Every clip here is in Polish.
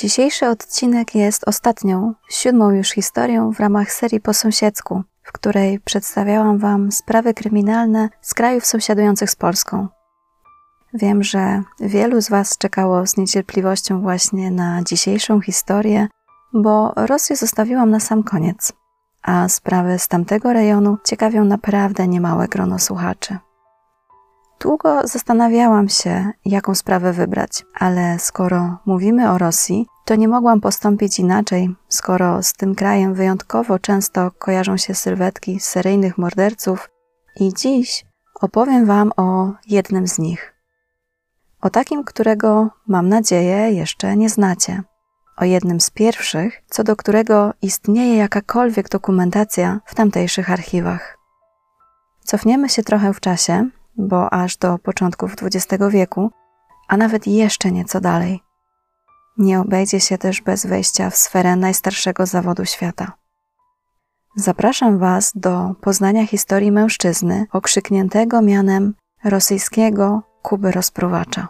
Dzisiejszy odcinek jest ostatnią, siódmą już historią w ramach serii po sąsiedzku, w której przedstawiałam Wam sprawy kryminalne z krajów sąsiadujących z Polską. Wiem, że wielu z Was czekało z niecierpliwością właśnie na dzisiejszą historię, bo Rosję zostawiłam na sam koniec, a sprawy z tamtego rejonu ciekawią naprawdę niemałe grono słuchaczy. Długo zastanawiałam się, jaką sprawę wybrać, ale skoro mówimy o Rosji, to nie mogłam postąpić inaczej, skoro z tym krajem wyjątkowo często kojarzą się sylwetki seryjnych morderców i dziś opowiem Wam o jednym z nich. O takim, którego mam nadzieję jeszcze nie znacie. O jednym z pierwszych, co do którego istnieje jakakolwiek dokumentacja w tamtejszych archiwach. Cofniemy się trochę w czasie bo aż do początków XX wieku, a nawet jeszcze nieco dalej. Nie obejdzie się też bez wejścia w sferę najstarszego zawodu świata. Zapraszam Was do poznania historii mężczyzny okrzykniętego mianem rosyjskiego Kuby Rozpruwacza.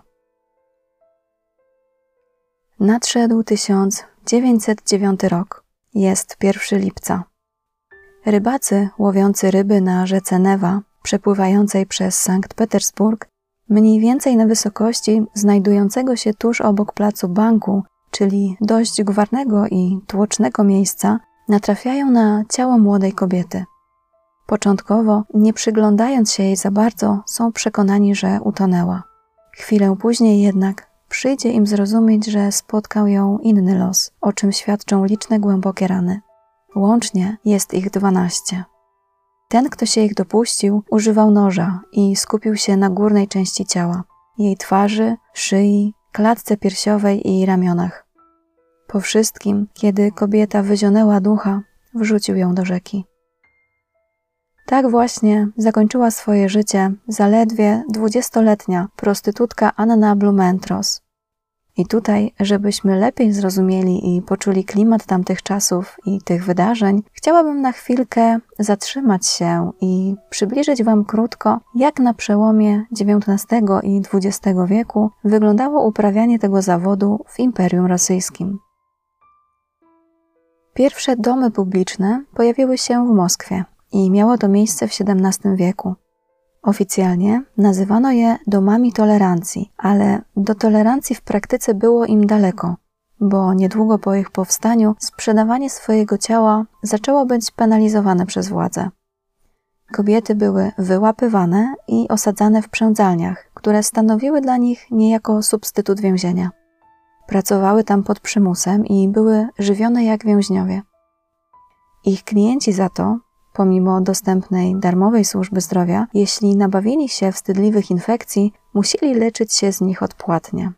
Nadszedł 1909 rok. Jest 1 lipca. Rybacy łowiący ryby na rzece Newa przepływającej przez Sankt Petersburg, mniej więcej na wysokości znajdującego się tuż obok placu banku, czyli dość gwarnego i tłocznego miejsca, natrafiają na ciało młodej kobiety. Początkowo, nie przyglądając się jej za bardzo, są przekonani, że utonęła. Chwilę później jednak przyjdzie im zrozumieć, że spotkał ją inny los, o czym świadczą liczne głębokie rany. Łącznie jest ich dwanaście. Ten, kto się ich dopuścił, używał noża i skupił się na górnej części ciała jej twarzy, szyi, klatce piersiowej i ramionach. Po wszystkim, kiedy kobieta wyzionęła ducha, wrzucił ją do rzeki. Tak właśnie zakończyła swoje życie zaledwie dwudziestoletnia prostytutka Anna Blumentros, i tutaj, żebyśmy lepiej zrozumieli i poczuli klimat tamtych czasów i tych wydarzeń, chciałabym na chwilkę zatrzymać się i przybliżyć Wam krótko, jak na przełomie XIX i XX wieku wyglądało uprawianie tego zawodu w Imperium Rosyjskim. Pierwsze domy publiczne pojawiły się w Moskwie i miało to miejsce w XVII wieku. Oficjalnie nazywano je domami tolerancji, ale do tolerancji w praktyce było im daleko, bo niedługo po ich powstaniu sprzedawanie swojego ciała zaczęło być penalizowane przez władze. Kobiety były wyłapywane i osadzane w przędzalniach, które stanowiły dla nich niejako substytut więzienia. Pracowały tam pod przymusem i były żywione jak więźniowie. Ich klienci za to Pomimo dostępnej darmowej służby zdrowia, jeśli nabawili się wstydliwych infekcji, musieli leczyć się z nich odpłatnie.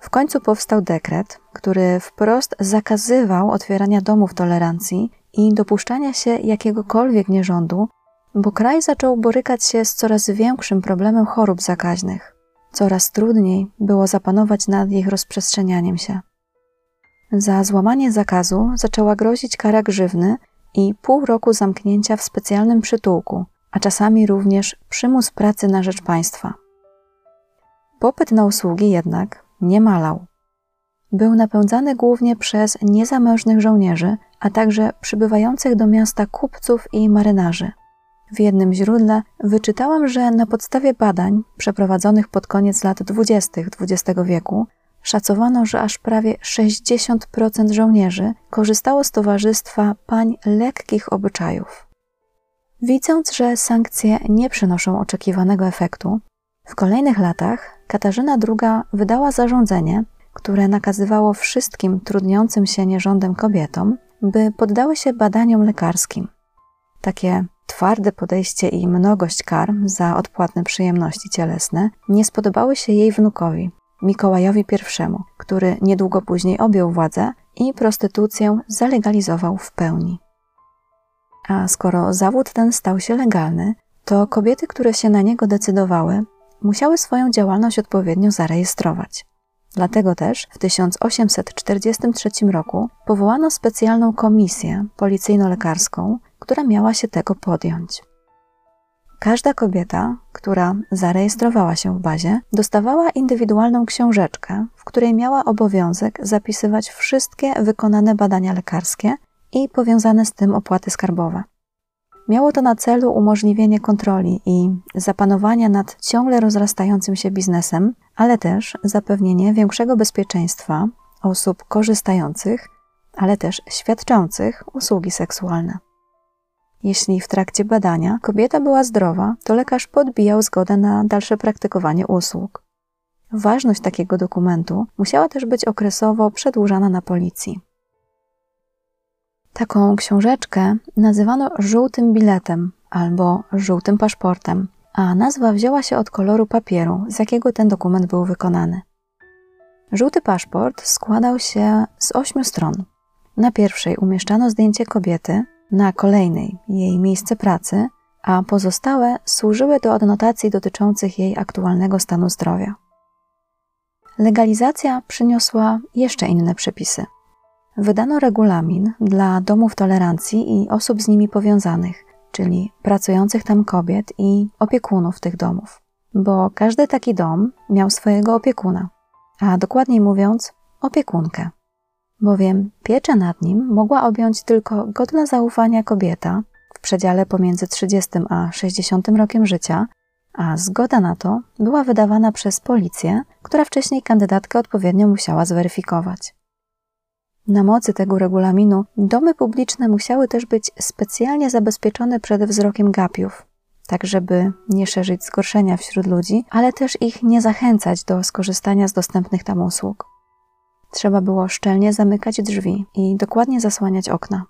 W końcu powstał dekret, który wprost zakazywał otwierania domów tolerancji i dopuszczania się jakiegokolwiek nierządu, bo kraj zaczął borykać się z coraz większym problemem chorób zakaźnych. Coraz trudniej było zapanować nad ich rozprzestrzenianiem się. Za złamanie zakazu zaczęła grozić kara grzywny i pół roku zamknięcia w specjalnym przytułku, a czasami również przymus pracy na rzecz państwa. Popyt na usługi jednak nie malał. Był napędzany głównie przez niezamężnych żołnierzy, a także przybywających do miasta kupców i marynarzy. W jednym źródle wyczytałam, że na podstawie badań przeprowadzonych pod koniec lat 20. XX wieku Szacowano, że aż prawie 60% żołnierzy korzystało z towarzystwa pań lekkich obyczajów. Widząc, że sankcje nie przynoszą oczekiwanego efektu, w kolejnych latach Katarzyna II wydała zarządzenie, które nakazywało wszystkim trudniącym się nierządem kobietom, by poddały się badaniom lekarskim. Takie twarde podejście i mnogość kar za odpłatne przyjemności cielesne nie spodobały się jej wnukowi, Mikołajowi I, który niedługo później objął władzę i prostytucję zalegalizował w pełni. A skoro zawód ten stał się legalny, to kobiety, które się na niego decydowały, musiały swoją działalność odpowiednio zarejestrować. Dlatego też w 1843 roku powołano specjalną komisję policyjno-lekarską, która miała się tego podjąć. Każda kobieta, która zarejestrowała się w bazie, dostawała indywidualną książeczkę, w której miała obowiązek zapisywać wszystkie wykonane badania lekarskie i powiązane z tym opłaty skarbowe. Miało to na celu umożliwienie kontroli i zapanowania nad ciągle rozrastającym się biznesem, ale też zapewnienie większego bezpieczeństwa osób korzystających, ale też świadczących usługi seksualne. Jeśli w trakcie badania kobieta była zdrowa, to lekarz podbijał zgodę na dalsze praktykowanie usług. Ważność takiego dokumentu musiała też być okresowo przedłużana na policji. Taką książeczkę nazywano żółtym biletem albo żółtym paszportem, a nazwa wzięła się od koloru papieru, z jakiego ten dokument był wykonany. Żółty paszport składał się z ośmiu stron. Na pierwszej umieszczano zdjęcie kobiety, na kolejnej jej miejsce pracy, a pozostałe służyły do adnotacji dotyczących jej aktualnego stanu zdrowia. Legalizacja przyniosła jeszcze inne przepisy. Wydano regulamin dla domów tolerancji i osób z nimi powiązanych, czyli pracujących tam kobiet i opiekunów tych domów, bo każdy taki dom miał swojego opiekuna, a dokładniej mówiąc, opiekunkę bowiem pieczę nad nim mogła objąć tylko godna zaufania kobieta w przedziale pomiędzy 30 a 60 rokiem życia, a zgoda na to była wydawana przez policję, która wcześniej kandydatkę odpowiednio musiała zweryfikować. Na mocy tego regulaminu domy publiczne musiały też być specjalnie zabezpieczone przed wzrokiem gapiów, tak żeby nie szerzyć zgorszenia wśród ludzi, ale też ich nie zachęcać do skorzystania z dostępnych tam usług. Trzeba było szczelnie zamykać drzwi i dokładnie zasłaniać okna.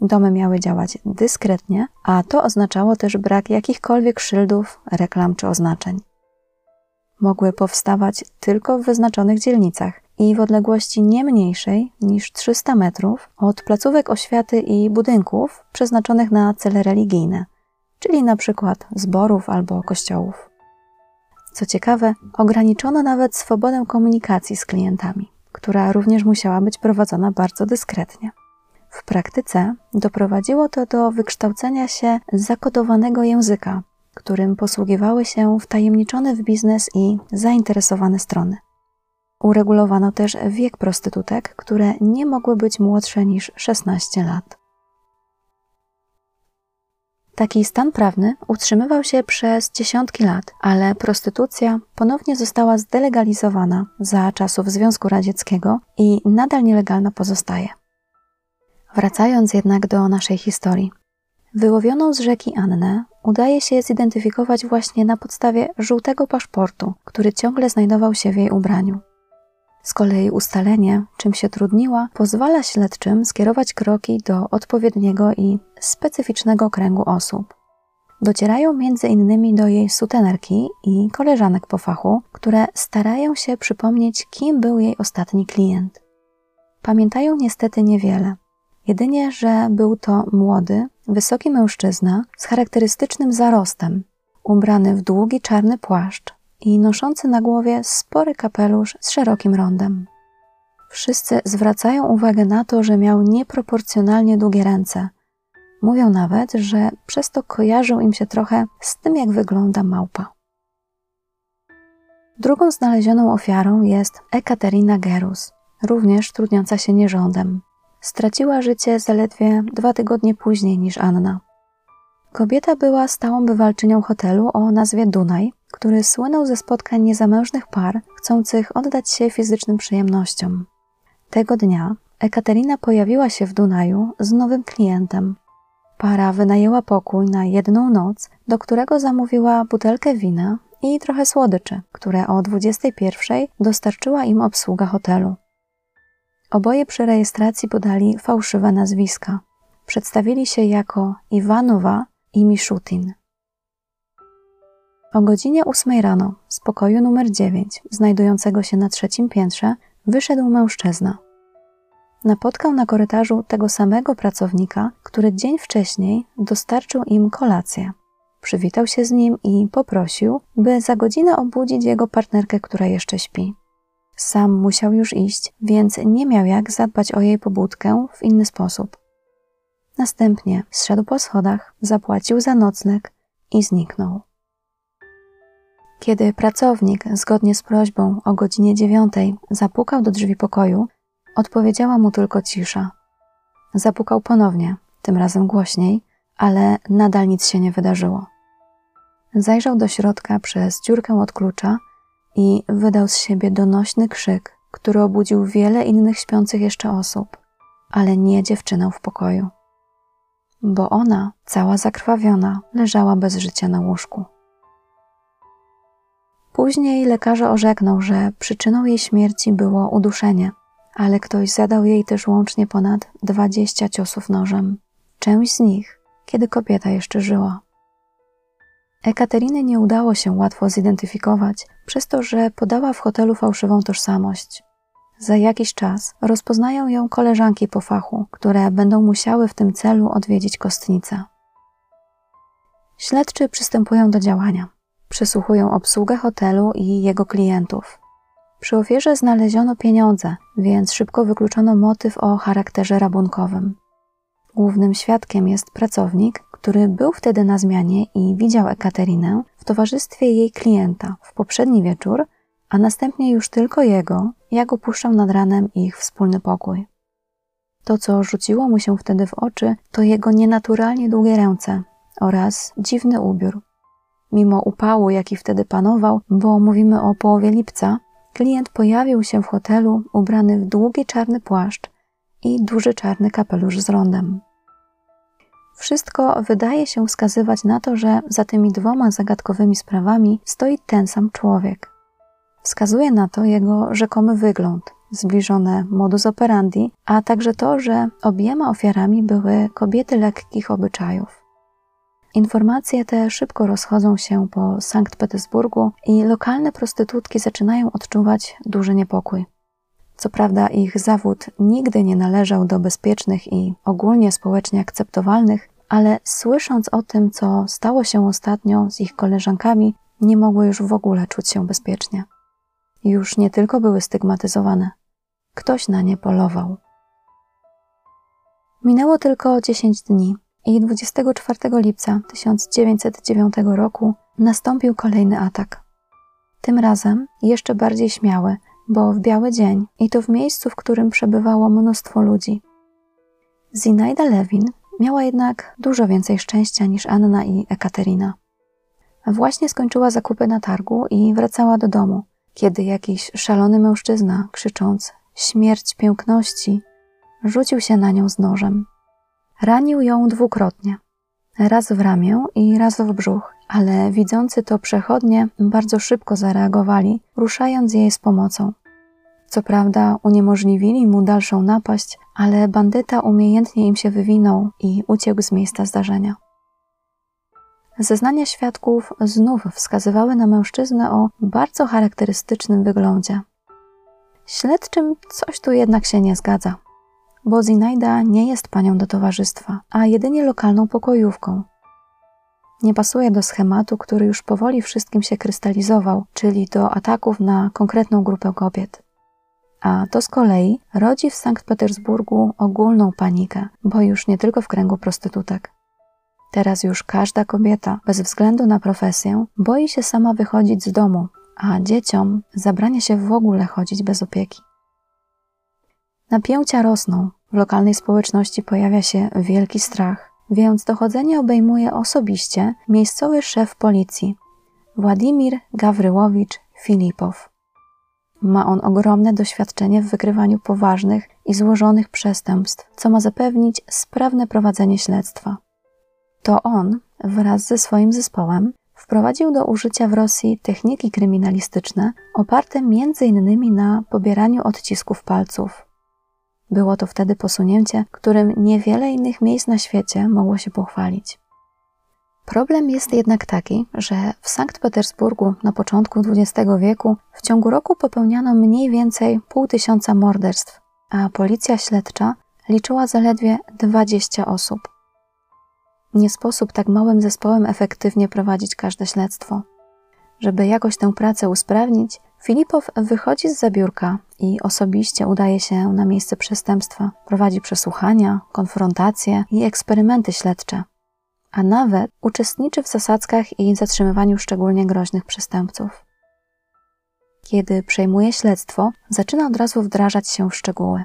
Domy miały działać dyskretnie, a to oznaczało też brak jakichkolwiek szyldów, reklam czy oznaczeń. Mogły powstawać tylko w wyznaczonych dzielnicach i w odległości nie mniejszej niż 300 metrów od placówek oświaty i budynków przeznaczonych na cele religijne, czyli na przykład zborów albo kościołów. Co ciekawe, ograniczono nawet swobodę komunikacji z klientami która również musiała być prowadzona bardzo dyskretnie. W praktyce doprowadziło to do wykształcenia się zakodowanego języka, którym posługiwały się wtajemniczone w biznes i zainteresowane strony. Uregulowano też wiek prostytutek, które nie mogły być młodsze niż 16 lat. Taki stan prawny utrzymywał się przez dziesiątki lat, ale prostytucja ponownie została zdelegalizowana za czasów Związku Radzieckiego i nadal nielegalna pozostaje. Wracając jednak do naszej historii. Wyłowioną z rzeki Annę udaje się zidentyfikować właśnie na podstawie żółtego paszportu, który ciągle znajdował się w jej ubraniu. Z kolei ustalenie, czym się trudniła, pozwala śledczym skierować kroki do odpowiedniego i specyficznego kręgu osób. Docierają między innymi do jej sutenerki i koleżanek po fachu, które starają się przypomnieć, kim był jej ostatni klient. Pamiętają niestety niewiele. Jedynie, że był to młody, wysoki mężczyzna z charakterystycznym zarostem, ubrany w długi czarny płaszcz, i noszący na głowie spory kapelusz z szerokim rondem. Wszyscy zwracają uwagę na to, że miał nieproporcjonalnie długie ręce. Mówią nawet, że przez to kojarzył im się trochę z tym, jak wygląda małpa. Drugą znalezioną ofiarą jest Ekaterina Gerus, również trudniąca się nierządem. Straciła życie zaledwie dwa tygodnie później niż Anna. Kobieta była stałą bywalczynią hotelu o nazwie Dunaj, który słynął ze spotkań niezamężnych par chcących oddać się fizycznym przyjemnościom. Tego dnia Ekaterina pojawiła się w Dunaju z nowym klientem. Para wynajęła pokój na jedną noc, do którego zamówiła butelkę wina i trochę słodyczy, które o 21 dostarczyła im obsługa hotelu. Oboje przy rejestracji podali fałszywe nazwiska. Przedstawili się jako Iwanowa i Miszutin. O godzinie ósmej rano z pokoju numer 9, znajdującego się na trzecim piętrze, wyszedł mężczyzna. Napotkał na korytarzu tego samego pracownika, który dzień wcześniej dostarczył im kolację. Przywitał się z nim i poprosił, by za godzinę obudzić jego partnerkę, która jeszcze śpi. Sam musiał już iść, więc nie miał jak zadbać o jej pobudkę w inny sposób. Następnie zszedł po schodach, zapłacił za nocleg i zniknął. Kiedy pracownik, zgodnie z prośbą o godzinie dziewiątej, zapukał do drzwi pokoju, odpowiedziała mu tylko cisza. Zapukał ponownie, tym razem głośniej, ale nadal nic się nie wydarzyło. Zajrzał do środka przez dziurkę od klucza i wydał z siebie donośny krzyk, który obudził wiele innych śpiących jeszcze osób, ale nie dziewczynę w pokoju. Bo ona, cała zakrwawiona, leżała bez życia na łóżku. Później lekarze orzekną, że przyczyną jej śmierci było uduszenie, ale ktoś zadał jej też łącznie ponad 20 ciosów nożem. Część z nich, kiedy kobieta jeszcze żyła. Ekateryny nie udało się łatwo zidentyfikować, przez to, że podała w hotelu fałszywą tożsamość. Za jakiś czas rozpoznają ją koleżanki po fachu, które będą musiały w tym celu odwiedzić kostnicę. Śledczy przystępują do działania. Przesłuchują obsługę hotelu i jego klientów. Przy ofierze znaleziono pieniądze, więc szybko wykluczono motyw o charakterze rabunkowym. Głównym świadkiem jest pracownik, który był wtedy na zmianie i widział Ekaterinę w towarzystwie jej klienta w poprzedni wieczór, a następnie już tylko jego, jak opuszczał nad ranem ich wspólny pokój. To, co rzuciło mu się wtedy w oczy, to jego nienaturalnie długie ręce oraz dziwny ubiór. Mimo upału, jaki wtedy panował, bo mówimy o połowie lipca, klient pojawił się w hotelu ubrany w długi czarny płaszcz i duży czarny kapelusz z rondem. Wszystko wydaje się wskazywać na to, że za tymi dwoma zagadkowymi sprawami stoi ten sam człowiek. Wskazuje na to jego rzekomy wygląd, zbliżone modus operandi, a także to, że obiema ofiarami były kobiety lekkich obyczajów. Informacje te szybko rozchodzą się po Sankt Petersburgu i lokalne prostytutki zaczynają odczuwać duży niepokój. Co prawda, ich zawód nigdy nie należał do bezpiecznych i ogólnie społecznie akceptowalnych, ale słysząc o tym, co stało się ostatnio z ich koleżankami, nie mogły już w ogóle czuć się bezpiecznie. Już nie tylko były stygmatyzowane, ktoś na nie polował. Minęło tylko 10 dni i 24 lipca 1909 roku nastąpił kolejny atak. Tym razem jeszcze bardziej śmiały, bo w biały dzień i to w miejscu, w którym przebywało mnóstwo ludzi. Zinaida Lewin miała jednak dużo więcej szczęścia niż Anna i Ekaterina. Właśnie skończyła zakupy na targu i wracała do domu, kiedy jakiś szalony mężczyzna, krzycząc śmierć piękności, rzucił się na nią z nożem. Ranił ją dwukrotnie. Raz w ramię i raz w brzuch, ale widzący to przechodnie bardzo szybko zareagowali, ruszając jej z pomocą. Co prawda uniemożliwili mu dalszą napaść, ale bandyta umiejętnie im się wywinął i uciekł z miejsca zdarzenia. Zeznania świadków znów wskazywały na mężczyznę o bardzo charakterystycznym wyglądzie. Śledczym coś tu jednak się nie zgadza, bo Zinaida nie jest panią do towarzystwa, a jedynie lokalną pokojówką. Nie pasuje do schematu, który już powoli wszystkim się krystalizował, czyli do ataków na konkretną grupę kobiet a to z kolei rodzi w Sankt Petersburgu ogólną panikę, bo już nie tylko w kręgu prostytutek. Teraz już każda kobieta, bez względu na profesję, boi się sama wychodzić z domu, a dzieciom zabrania się w ogóle chodzić bez opieki. Napięcia rosną, w lokalnej społeczności pojawia się wielki strach, więc dochodzenie obejmuje osobiście miejscowy szef policji, Władimir Gawryłowicz Filipow. Ma on ogromne doświadczenie w wykrywaniu poważnych i złożonych przestępstw, co ma zapewnić sprawne prowadzenie śledztwa. To on, wraz ze swoim zespołem, wprowadził do użycia w Rosji techniki kryminalistyczne oparte m.in. na pobieraniu odcisków palców. Było to wtedy posunięcie, którym niewiele innych miejsc na świecie mogło się pochwalić. Problem jest jednak taki, że w Sankt Petersburgu na początku XX wieku w ciągu roku popełniano mniej więcej pół tysiąca morderstw, a policja śledcza liczyła zaledwie 20 osób. Nie sposób tak małym zespołem efektywnie prowadzić każde śledztwo. Żeby jakoś tę pracę usprawnić, Filipow wychodzi z zabiórka i osobiście udaje się na miejsce przestępstwa. Prowadzi przesłuchania, konfrontacje i eksperymenty śledcze a nawet uczestniczy w zasadzkach i zatrzymywaniu szczególnie groźnych przestępców. Kiedy przejmuje śledztwo, zaczyna od razu wdrażać się w szczegóły.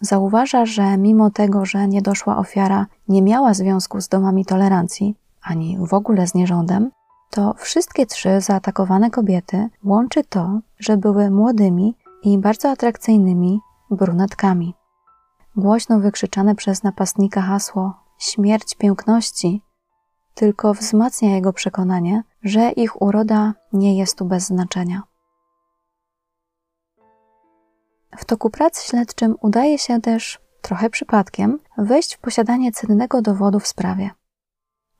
Zauważa, że mimo tego, że niedoszła ofiara nie miała związku z domami tolerancji, ani w ogóle z nierządem, to wszystkie trzy zaatakowane kobiety łączy to, że były młodymi i bardzo atrakcyjnymi brunetkami. Głośno wykrzyczane przez napastnika hasło śmierć piękności tylko wzmacnia jego przekonanie, że ich uroda nie jest tu bez znaczenia. W toku prac śledczym udaje się też, trochę przypadkiem, wejść w posiadanie cennego dowodu w sprawie.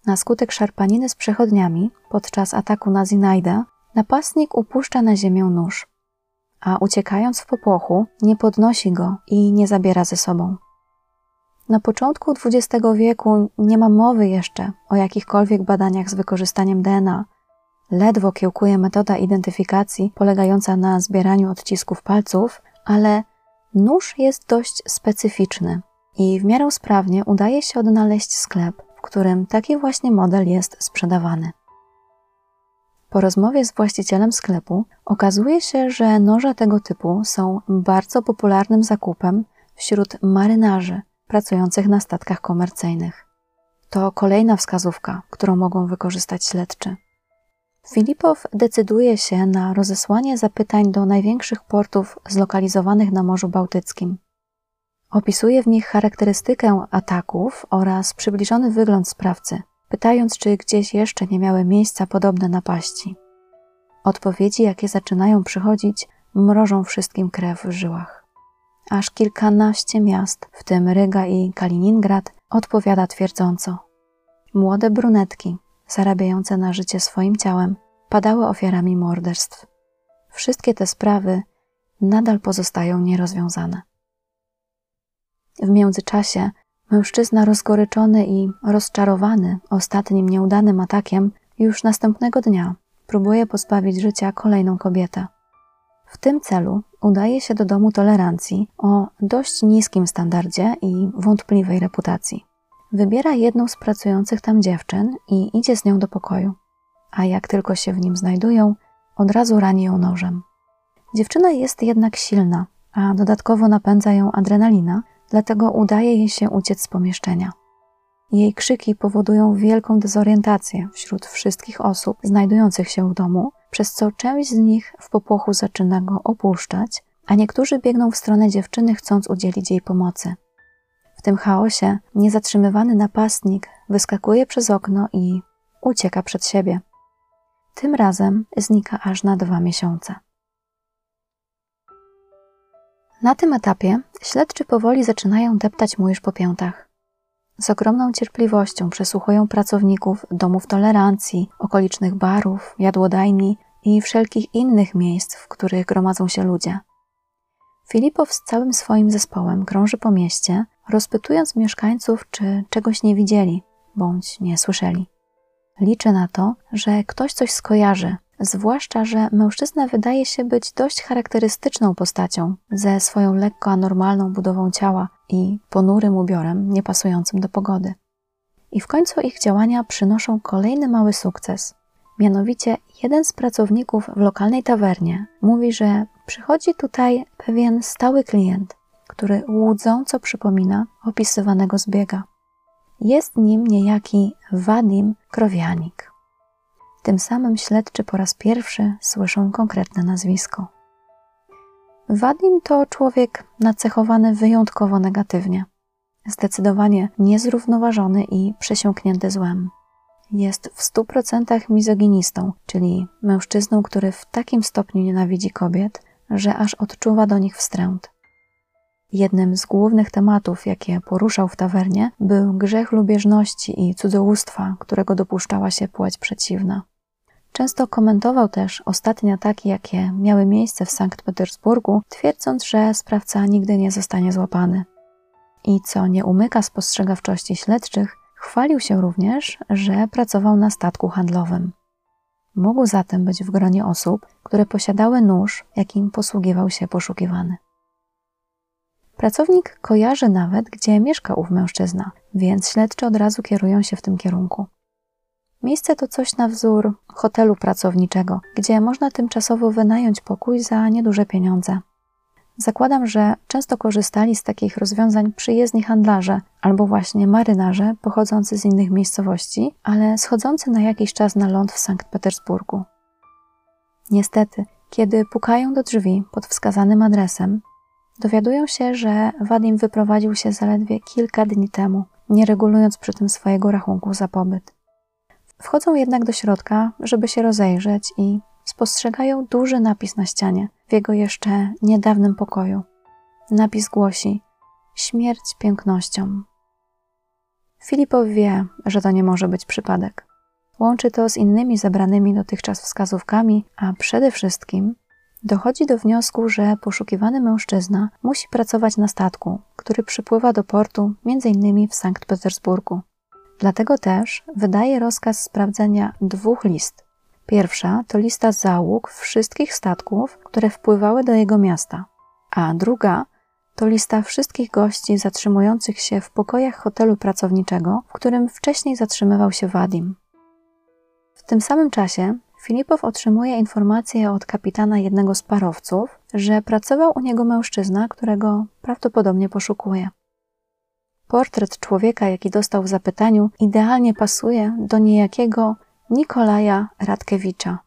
Na skutek szarpaniny z przechodniami podczas ataku na Zinajdę napastnik upuszcza na ziemię nóż, a uciekając w popłochu nie podnosi go i nie zabiera ze sobą. Na początku XX wieku nie ma mowy jeszcze o jakichkolwiek badaniach z wykorzystaniem DNA. Ledwo kiełkuje metoda identyfikacji polegająca na zbieraniu odcisków palców, ale nóż jest dość specyficzny i w miarę sprawnie udaje się odnaleźć sklep, którym taki właśnie model jest sprzedawany. Po rozmowie z właścicielem sklepu okazuje się, że noże tego typu są bardzo popularnym zakupem wśród marynarzy pracujących na statkach komercyjnych. To kolejna wskazówka, którą mogą wykorzystać śledczy. Filipow decyduje się na rozesłanie zapytań do największych portów zlokalizowanych na Morzu Bałtyckim. Opisuje w nich charakterystykę ataków oraz przybliżony wygląd sprawcy, pytając, czy gdzieś jeszcze nie miały miejsca podobne napaści. Odpowiedzi, jakie zaczynają przychodzić, mrożą wszystkim krew w żyłach. Aż kilkanaście miast, w tym Ryga i Kaliningrad, odpowiada twierdząco. Młode brunetki, zarabiające na życie swoim ciałem, padały ofiarami morderstw. Wszystkie te sprawy nadal pozostają nierozwiązane. W międzyczasie mężczyzna rozgoryczony i rozczarowany ostatnim nieudanym atakiem już następnego dnia próbuje pozbawić życia kolejną kobietę. W tym celu udaje się do domu tolerancji o dość niskim standardzie i wątpliwej reputacji. Wybiera jedną z pracujących tam dziewczyn i idzie z nią do pokoju. A jak tylko się w nim znajdują, od razu rani ją nożem. Dziewczyna jest jednak silna, a dodatkowo napędza ją adrenalina, dlatego udaje jej się uciec z pomieszczenia. Jej krzyki powodują wielką dezorientację wśród wszystkich osób znajdujących się w domu, przez co część z nich w popłochu zaczyna go opuszczać, a niektórzy biegną w stronę dziewczyny, chcąc udzielić jej pomocy. W tym chaosie niezatrzymywany napastnik wyskakuje przez okno i ucieka przed siebie. Tym razem znika aż na dwa miesiące. Na tym etapie śledczy powoli zaczynają deptać mu już po piętach. Z ogromną cierpliwością przesłuchują pracowników domów tolerancji, okolicznych barów, jadłodajni i wszelkich innych miejsc, w których gromadzą się ludzie. Filipow z całym swoim zespołem krąży po mieście, rozpytując mieszkańców, czy czegoś nie widzieli bądź nie słyszeli. Liczy na to, że ktoś coś skojarzy, zwłaszcza, że mężczyzna wydaje się być dość charakterystyczną postacią, ze swoją lekko anormalną budową ciała i ponurym ubiorem niepasującym do pogody. I w końcu ich działania przynoszą kolejny mały sukces. Mianowicie jeden z pracowników w lokalnej tawernie mówi, że przychodzi tutaj pewien stały klient, który łudząco przypomina opisywanego zbiega. Jest nim niejaki Wadim Krowianik. Tym samym śledczy po raz pierwszy słyszą konkretne nazwisko. Wadim to człowiek nacechowany wyjątkowo negatywnie. Zdecydowanie niezrównoważony i przesiąknięty złem. Jest w stu procentach mizoginistą, czyli mężczyzną, który w takim stopniu nienawidzi kobiet, że aż odczuwa do nich wstręt. Jednym z głównych tematów, jakie poruszał w tawernie, był grzech lubieżności i cudzołóstwa, którego dopuszczała się płeć przeciwna. Często komentował też ostatnie ataki, jakie miały miejsce w Sankt Petersburgu, twierdząc, że sprawca nigdy nie zostanie złapany. I co nie umyka spostrzegawczości śledczych, chwalił się również, że pracował na statku handlowym. Mógł zatem być w gronie osób, które posiadały nóż, jakim posługiwał się poszukiwany. Pracownik kojarzy nawet, gdzie mieszka ów mężczyzna, więc śledczy od razu kierują się w tym kierunku. Miejsce to coś na wzór hotelu pracowniczego, gdzie można tymczasowo wynająć pokój za nieduże pieniądze. Zakładam, że często korzystali z takich rozwiązań przyjezdni handlarze albo właśnie marynarze pochodzący z innych miejscowości, ale schodzący na jakiś czas na ląd w Sankt Petersburgu. Niestety, kiedy pukają do drzwi pod wskazanym adresem, dowiadują się, że Wadim wyprowadził się zaledwie kilka dni temu, nie regulując przy tym swojego rachunku za pobyt. Wchodzą jednak do środka, żeby się rozejrzeć i spostrzegają duży napis na ścianie w jego jeszcze niedawnym pokoju. Napis głosi: Śmierć pięknością. Filipow wie, że to nie może być przypadek. Łączy to z innymi zebranymi dotychczas wskazówkami, a przede wszystkim dochodzi do wniosku, że poszukiwany mężczyzna musi pracować na statku, który przypływa do portu m.in. w Sankt Petersburgu. Dlatego też wydaje rozkaz sprawdzenia dwóch list. Pierwsza to lista załóg wszystkich statków, które wpływały do jego miasta, a druga to lista wszystkich gości zatrzymujących się w pokojach hotelu pracowniczego, w którym wcześniej zatrzymywał się Wadim. W tym samym czasie Filipow otrzymuje informację od kapitana jednego z parowców, że pracował u niego mężczyzna, którego prawdopodobnie poszukuje. Portret człowieka, jaki dostał w zapytaniu, idealnie pasuje do niejakiego Nikolaja Radkiewicza.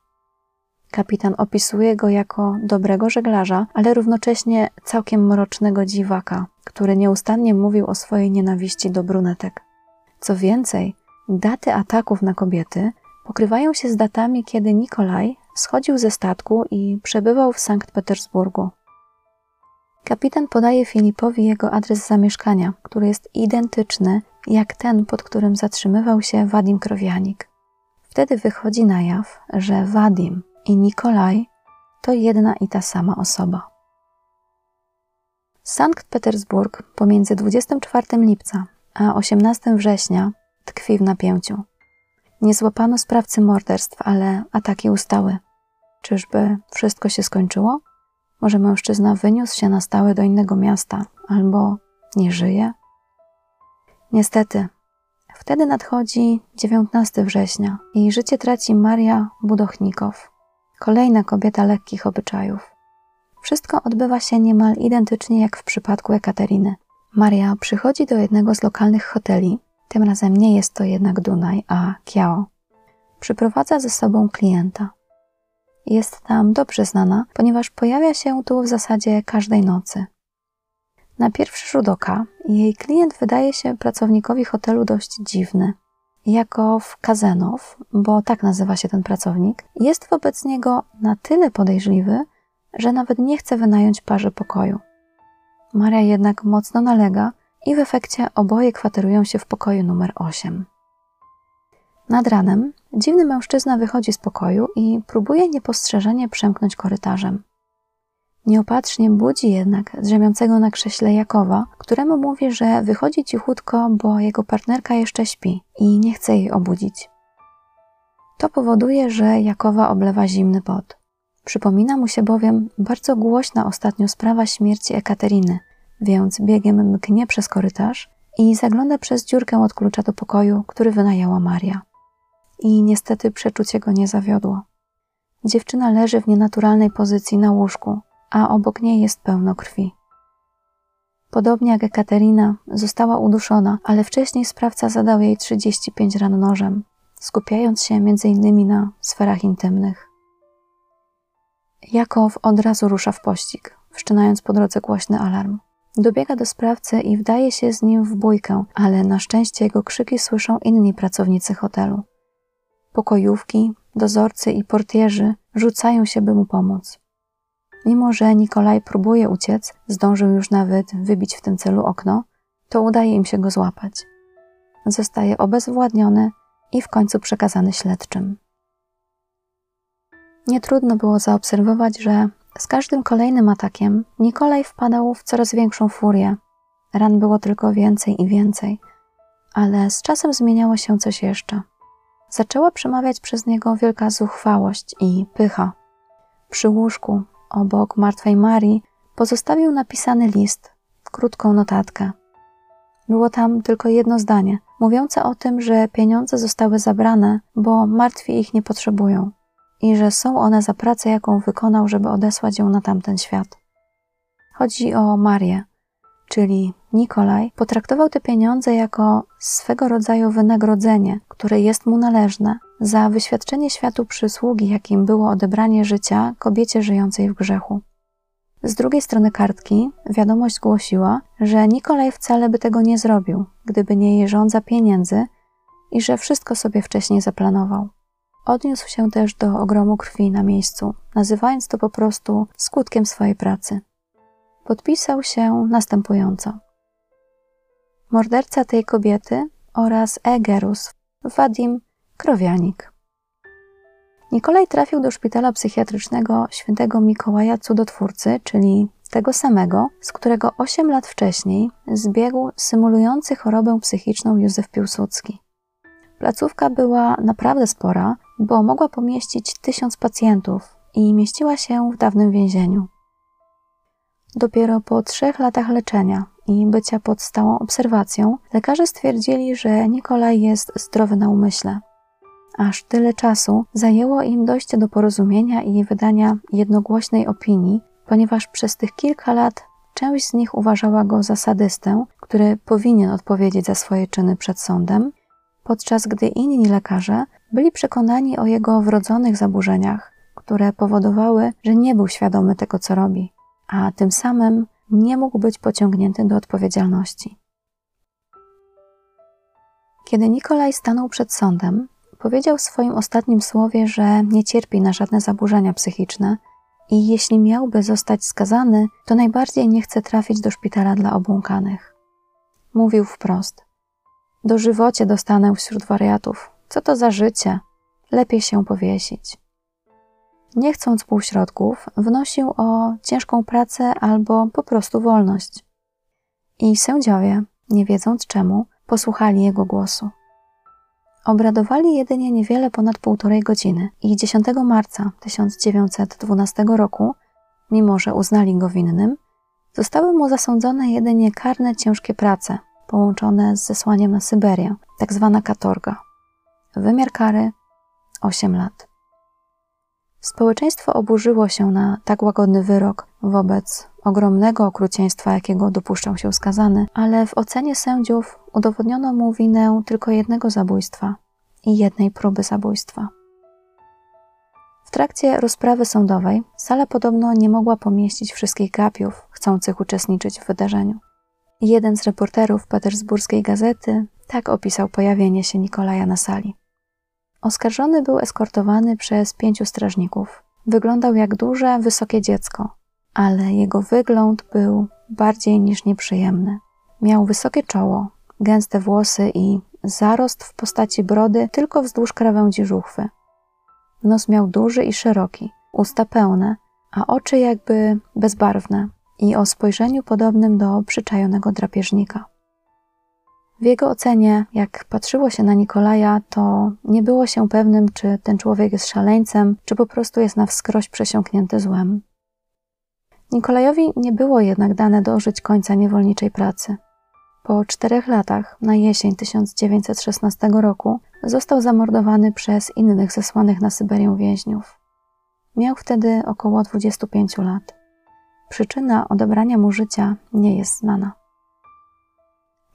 Kapitan opisuje go jako dobrego żeglarza, ale równocześnie całkiem mrocznego dziwaka, który nieustannie mówił o swojej nienawiści do brunetek. Co więcej, daty ataków na kobiety pokrywają się z datami, kiedy Nikolaj schodził ze statku i przebywał w Sankt Petersburgu. Kapitan podaje Filipowi jego adres zamieszkania, który jest identyczny jak ten, pod którym zatrzymywał się Wadim Krowianik. Wtedy wychodzi na jaw, że Wadim i Nikolaj to jedna i ta sama osoba. Sankt Petersburg pomiędzy 24 lipca a 18 września tkwi w napięciu. Nie złapano sprawcy morderstw, ale ataki ustały. Czyżby wszystko się skończyło? Może mężczyzna wyniósł się na stałe do innego miasta, albo nie żyje? Niestety, wtedy nadchodzi 19 września i życie traci Maria Budochnikow, kolejna kobieta lekkich obyczajów. Wszystko odbywa się niemal identycznie jak w przypadku Ekateriny. Maria przychodzi do jednego z lokalnych hoteli, tym razem nie jest to jednak Dunaj, a Kiao. Przyprowadza ze sobą klienta. Jest tam dobrze znana, ponieważ pojawia się tu w zasadzie każdej nocy. Na pierwszy rzut oka jej klient wydaje się pracownikowi hotelu dość dziwny. Jako w Kazenow, bo tak nazywa się ten pracownik, jest wobec niego na tyle podejrzliwy, że nawet nie chce wynająć parze pokoju. Maria jednak mocno nalega i w efekcie oboje kwaterują się w pokoju numer 8. Nad ranem dziwny mężczyzna wychodzi z pokoju i próbuje niepostrzeżenie przemknąć korytarzem. Nieopatrznie budzi jednak drzemiącego na krześle Jakowa, któremu mówi, że wychodzi cichutko, bo jego partnerka jeszcze śpi i nie chce jej obudzić. To powoduje, że Jakowa oblewa zimny pot. Przypomina mu się bowiem bardzo głośna ostatnio sprawa śmierci Ekateriny, więc biegiem mknie przez korytarz i zagląda przez dziurkę od klucza do pokoju, który wynajęła Maria. I niestety przeczucie go nie zawiodło. Dziewczyna leży w nienaturalnej pozycji na łóżku, a obok niej jest pełno krwi. Podobnie jak Katerina, została uduszona, ale wcześniej sprawca zadał jej 35 ran nożem, skupiając się m.in. na sferach intymnych. Jakow od razu rusza w pościg, wszczynając po drodze głośny alarm. Dobiega do sprawcy i wdaje się z nim w bójkę, ale na szczęście jego krzyki słyszą inni pracownicy hotelu. Pokojówki, dozorcy i portierzy rzucają się, by mu pomóc. Mimo, że Nikolaj próbuje uciec, zdążył już nawet wybić w tym celu okno, to udaje im się go złapać. Zostaje obezwładniony i w końcu przekazany śledczym. Nietrudno było zaobserwować, że z każdym kolejnym atakiem Nikolaj wpadał w coraz większą furię. Ran było tylko więcej i więcej, ale z czasem zmieniało się coś jeszcze. Zaczęła przemawiać przez niego wielka zuchwałość i pycha. Przy łóżku, obok martwej Marii, pozostawił napisany list, krótką notatkę. Było tam tylko jedno zdanie, mówiące o tym, że pieniądze zostały zabrane, bo martwi ich nie potrzebują i że są one za pracę, jaką wykonał, żeby odesłać ją na tamten świat. Chodzi o Marię, czyli Nikolaj, potraktował te pieniądze jako swego rodzaju wynagrodzenie, które jest mu należne za wyświadczenie światu przysługi, jakim było odebranie życia kobiecie żyjącej w grzechu. Z drugiej strony kartki wiadomość głosiła, że Nikolaj wcale by tego nie zrobił, gdyby nie jej żądza pieniędzy i że wszystko sobie wcześniej zaplanował. Odniósł się też do ogromu krwi na miejscu, nazywając to po prostu skutkiem swojej pracy. Podpisał się następująco. Morderca tej kobiety oraz Egerus, Wadim Krowianik. Nikolaj trafił do szpitala psychiatrycznego świętego Mikołaja Cudotwórcy, czyli tego samego, z którego 8 lat wcześniej zbiegł symulujący chorobę psychiczną Józef Piłsudski. Placówka była naprawdę spora, bo mogła pomieścić tysiąc pacjentów i mieściła się w dawnym więzieniu. Dopiero po trzech latach leczenia i bycia pod stałą obserwacją, lekarze stwierdzili, że Nikolaj jest zdrowy na umyśle. Aż tyle czasu zajęło im dojście do porozumienia i wydania jednogłośnej opinii, ponieważ przez tych kilka lat część z nich uważała go za sadystę, który powinien odpowiedzieć za swoje czyny przed sądem, podczas gdy inni lekarze byli przekonani o jego wrodzonych zaburzeniach, które powodowały, że nie był świadomy tego, co robi, a tym samym nie mógł być pociągnięty do odpowiedzialności. Kiedy Nikolaj stanął przed sądem, powiedział w swoim ostatnim słowie, że nie cierpi na żadne zaburzenia psychiczne i jeśli miałby zostać skazany, to najbardziej nie chce trafić do szpitala dla obłąkanych. Mówił wprost: Dożywocie dostanę wśród wariatów. Co to za życie? Lepiej się powiesić. Nie chcąc półśrodków, wnosił o ciężką pracę albo po prostu wolność. I sędziowie, nie wiedząc czemu, posłuchali jego głosu. Obradowali jedynie niewiele ponad półtorej godziny i 10 marca 1912 roku, mimo że uznali go winnym, zostały mu zasądzone jedynie karne ciężkie prace, połączone z zesłaniem na Syberię, tak zwana katorga. Wymiar kary 8 lat. Społeczeństwo oburzyło się na tak łagodny wyrok wobec ogromnego okrucieństwa, jakiego dopuszczał się skazany, ale w ocenie sędziów udowodniono mu winę tylko jednego zabójstwa i jednej próby zabójstwa. W trakcie rozprawy sądowej sala podobno nie mogła pomieścić wszystkich gapiów chcących uczestniczyć w wydarzeniu. Jeden z reporterów petersburskiej gazety tak opisał pojawienie się Nikolaja na sali. Oskarżony był eskortowany przez pięciu strażników. Wyglądał jak duże, wysokie dziecko, ale jego wygląd był bardziej niż nieprzyjemny. Miał wysokie czoło, gęste włosy i zarost w postaci brody tylko wzdłuż krawędzi żuchwy. Nos miał duży i szeroki, usta pełne, a oczy jakby bezbarwne i o spojrzeniu podobnym do przyczajonego drapieżnika. W jego ocenie, jak patrzyło się na Nikolaja, to nie było się pewnym, czy ten człowiek jest szaleńcem, czy po prostu jest na wskroś przesiąknięty złem. Nikolajowi nie było jednak dane dożyć końca niewolniczej pracy. Po czterech latach, na jesień 1916 roku, został zamordowany przez innych zesłanych na Syberię więźniów. Miał wtedy około 25 lat. Przyczyna odebrania mu życia nie jest znana.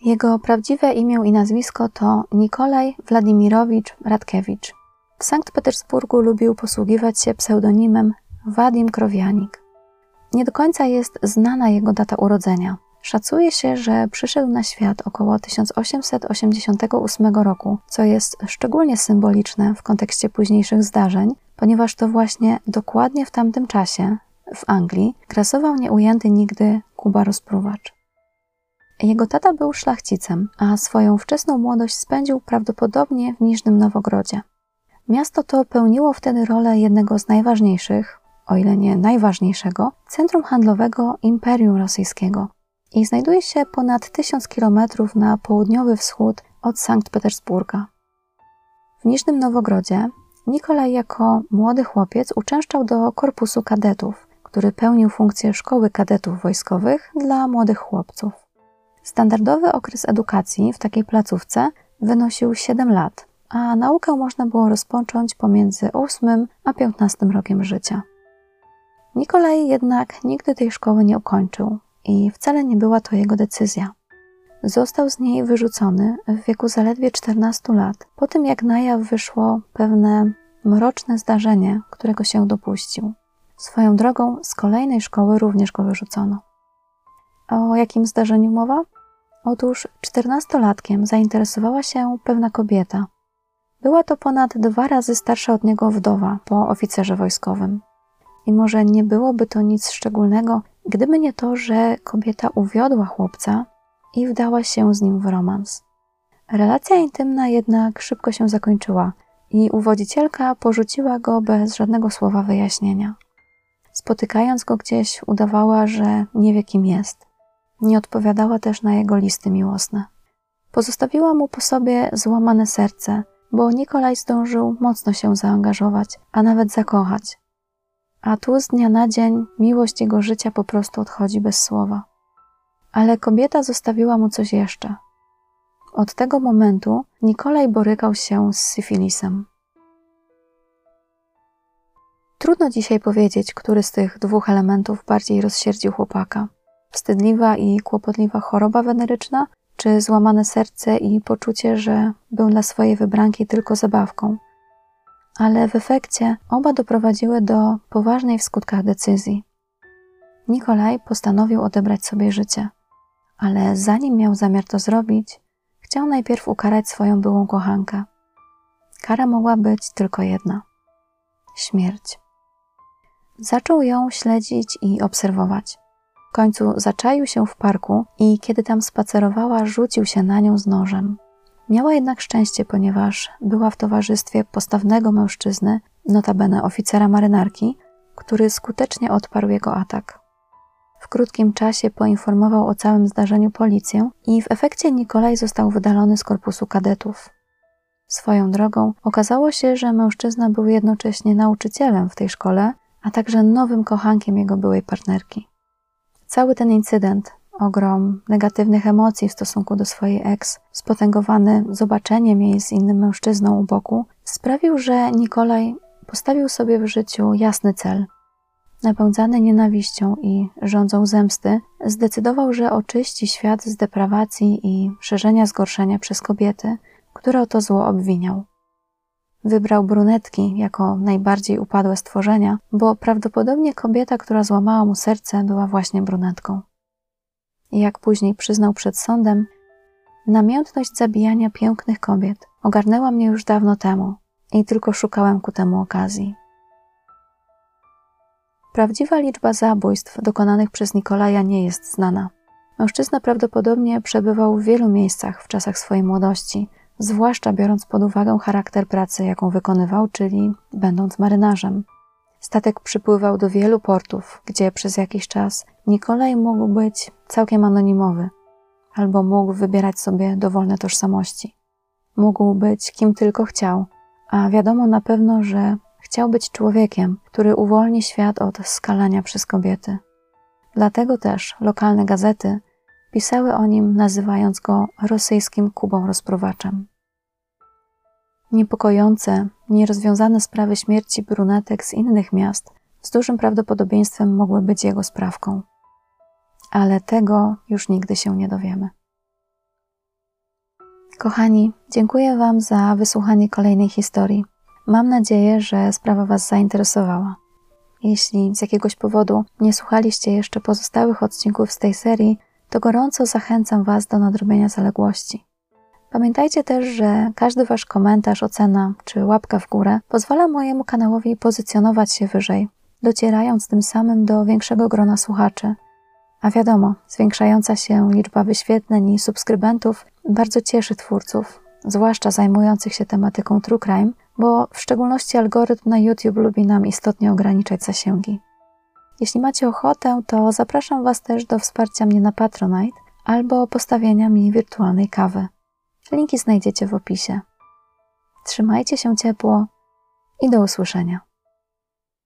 Jego prawdziwe imię i nazwisko to Nikolaj Władimirowicz Radkiewicz. W Sankt Petersburgu lubił posługiwać się pseudonimem Wadim Krowianik. Nie do końca jest znana jego data urodzenia. Szacuje się, że przyszedł na świat około 1888 roku, co jest szczególnie symboliczne w kontekście późniejszych zdarzeń, ponieważ to właśnie dokładnie w tamtym czasie, w Anglii, grasował nieujęty nigdy Kuba Rozpruwacz. Jego tata był szlachcicem, a swoją wczesną młodość spędził prawdopodobnie w Niżnym Nowogrodzie. Miasto to pełniło wtedy rolę jednego z najważniejszych, o ile nie najważniejszego, centrum handlowego Imperium Rosyjskiego i znajduje się ponad tysiąc kilometrów na południowy wschód od Sankt Petersburga. W Niżnym Nowogrodzie Nikolaj jako młody chłopiec uczęszczał do korpusu kadetów, który pełnił funkcję szkoły kadetów wojskowych dla młodych chłopców. Standardowy okres edukacji w takiej placówce wynosił 7 lat, a naukę można było rozpocząć pomiędzy 8 a 15 rokiem życia. Nikolaj jednak nigdy tej szkoły nie ukończył i wcale nie była to jego decyzja. Został z niej wyrzucony w wieku zaledwie 14 lat, po tym jak na jaw wyszło pewne mroczne zdarzenie, którego się dopuścił. Swoją drogą z kolejnej szkoły również go wyrzucono. O jakim zdarzeniu mowa? Otóż czternastolatkiem zainteresowała się pewna kobieta. Była to ponad dwa razy starsza od niego wdowa po oficerze wojskowym. I może nie byłoby to nic szczególnego, gdyby nie to, że kobieta uwiodła chłopca i wdała się z nim w romans. Relacja intymna jednak szybko się zakończyła i uwodzicielka porzuciła go bez żadnego słowa wyjaśnienia. Spotykając go gdzieś, udawała, że nie wie kim jest. Nie odpowiadała też na jego listy miłosne. Pozostawiła mu po sobie złamane serce, bo Nikolaj zdążył mocno się zaangażować, a nawet zakochać. A tu z dnia na dzień miłość jego życia po prostu odchodzi bez słowa. Ale kobieta zostawiła mu coś jeszcze. Od tego momentu Nikolaj borykał się z syfilisem. Trudno dzisiaj powiedzieć, który z tych dwóch elementów bardziej rozsierdził chłopaka. Wstydliwa i kłopotliwa choroba weneryczna, czy złamane serce i poczucie, że był dla swojej wybranki tylko zabawką. Ale w efekcie oba doprowadziły do poważnej w skutkach decyzji. Nikolaj postanowił odebrać sobie życie, ale zanim miał zamiar to zrobić, chciał najpierw ukarać swoją byłą kochankę. Kara mogła być tylko jedna śmierć. Zaczął ją śledzić i obserwować. Końcu zaczaił się w parku i kiedy tam spacerowała, rzucił się na nią z nożem. Miała jednak szczęście, ponieważ była w towarzystwie postawnego mężczyzny, notabene oficera marynarki, który skutecznie odparł jego atak. W krótkim czasie poinformował o całym zdarzeniu policję i w efekcie Nikolaj został wydalony z korpusu kadetów. Swoją drogą okazało się, że mężczyzna był jednocześnie nauczycielem w tej szkole a także nowym kochankiem jego byłej partnerki. Cały ten incydent, ogrom negatywnych emocji w stosunku do swojej ex, spotęgowany zobaczeniem jej z innym mężczyzną u boku, sprawił, że Nikolaj postawił sobie w życiu jasny cel. Napędzany nienawiścią i rządzą zemsty, zdecydował, że oczyści świat z deprawacji i szerzenia zgorszenia przez kobiety, które o to zło obwiniał. Wybrał brunetki jako najbardziej upadłe stworzenia, bo prawdopodobnie kobieta, która złamała mu serce, była właśnie brunetką. Jak później przyznał przed sądem, namiętność zabijania pięknych kobiet ogarnęła mnie już dawno temu i tylko szukałem ku temu okazji. Prawdziwa liczba zabójstw dokonanych przez Nikolaja nie jest znana. Mężczyzna prawdopodobnie przebywał w wielu miejscach w czasach swojej młodości, zwłaszcza biorąc pod uwagę charakter pracy, jaką wykonywał, czyli będąc marynarzem. Statek przypływał do wielu portów, gdzie przez jakiś czas Nikolaj mógł być całkiem anonimowy, albo mógł wybierać sobie dowolne tożsamości. Mógł być kim tylko chciał, a wiadomo na pewno, że chciał być człowiekiem, który uwolni świat od skalania przez kobiety. Dlatego też lokalne gazety pisały o nim, nazywając go rosyjskim Kubą rozpruwaczem. Niepokojące, nierozwiązane sprawy śmierci brunetek z innych miast z dużym prawdopodobieństwem mogły być jego sprawką. Ale tego już nigdy się nie dowiemy. Kochani, dziękuję Wam za wysłuchanie kolejnej historii. Mam nadzieję, że sprawa Was zainteresowała. Jeśli z jakiegoś powodu nie słuchaliście jeszcze pozostałych odcinków z tej serii, to gorąco zachęcam Was do nadrobienia zaległości. Pamiętajcie też, że każdy Wasz komentarz, ocena czy łapka w górę pozwala mojemu kanałowi pozycjonować się wyżej, docierając tym samym do większego grona słuchaczy. A wiadomo, zwiększająca się liczba wyświetleń i subskrybentów bardzo cieszy twórców, zwłaszcza zajmujących się tematyką true crime, bo w szczególności algorytm na YouTube lubi nam istotnie ograniczać zasięgi. Jeśli macie ochotę, to zapraszam Was też do wsparcia mnie na Patronite albo postawienia mi wirtualnej kawy. Linki znajdziecie w opisie. Trzymajcie się ciepło i do usłyszenia.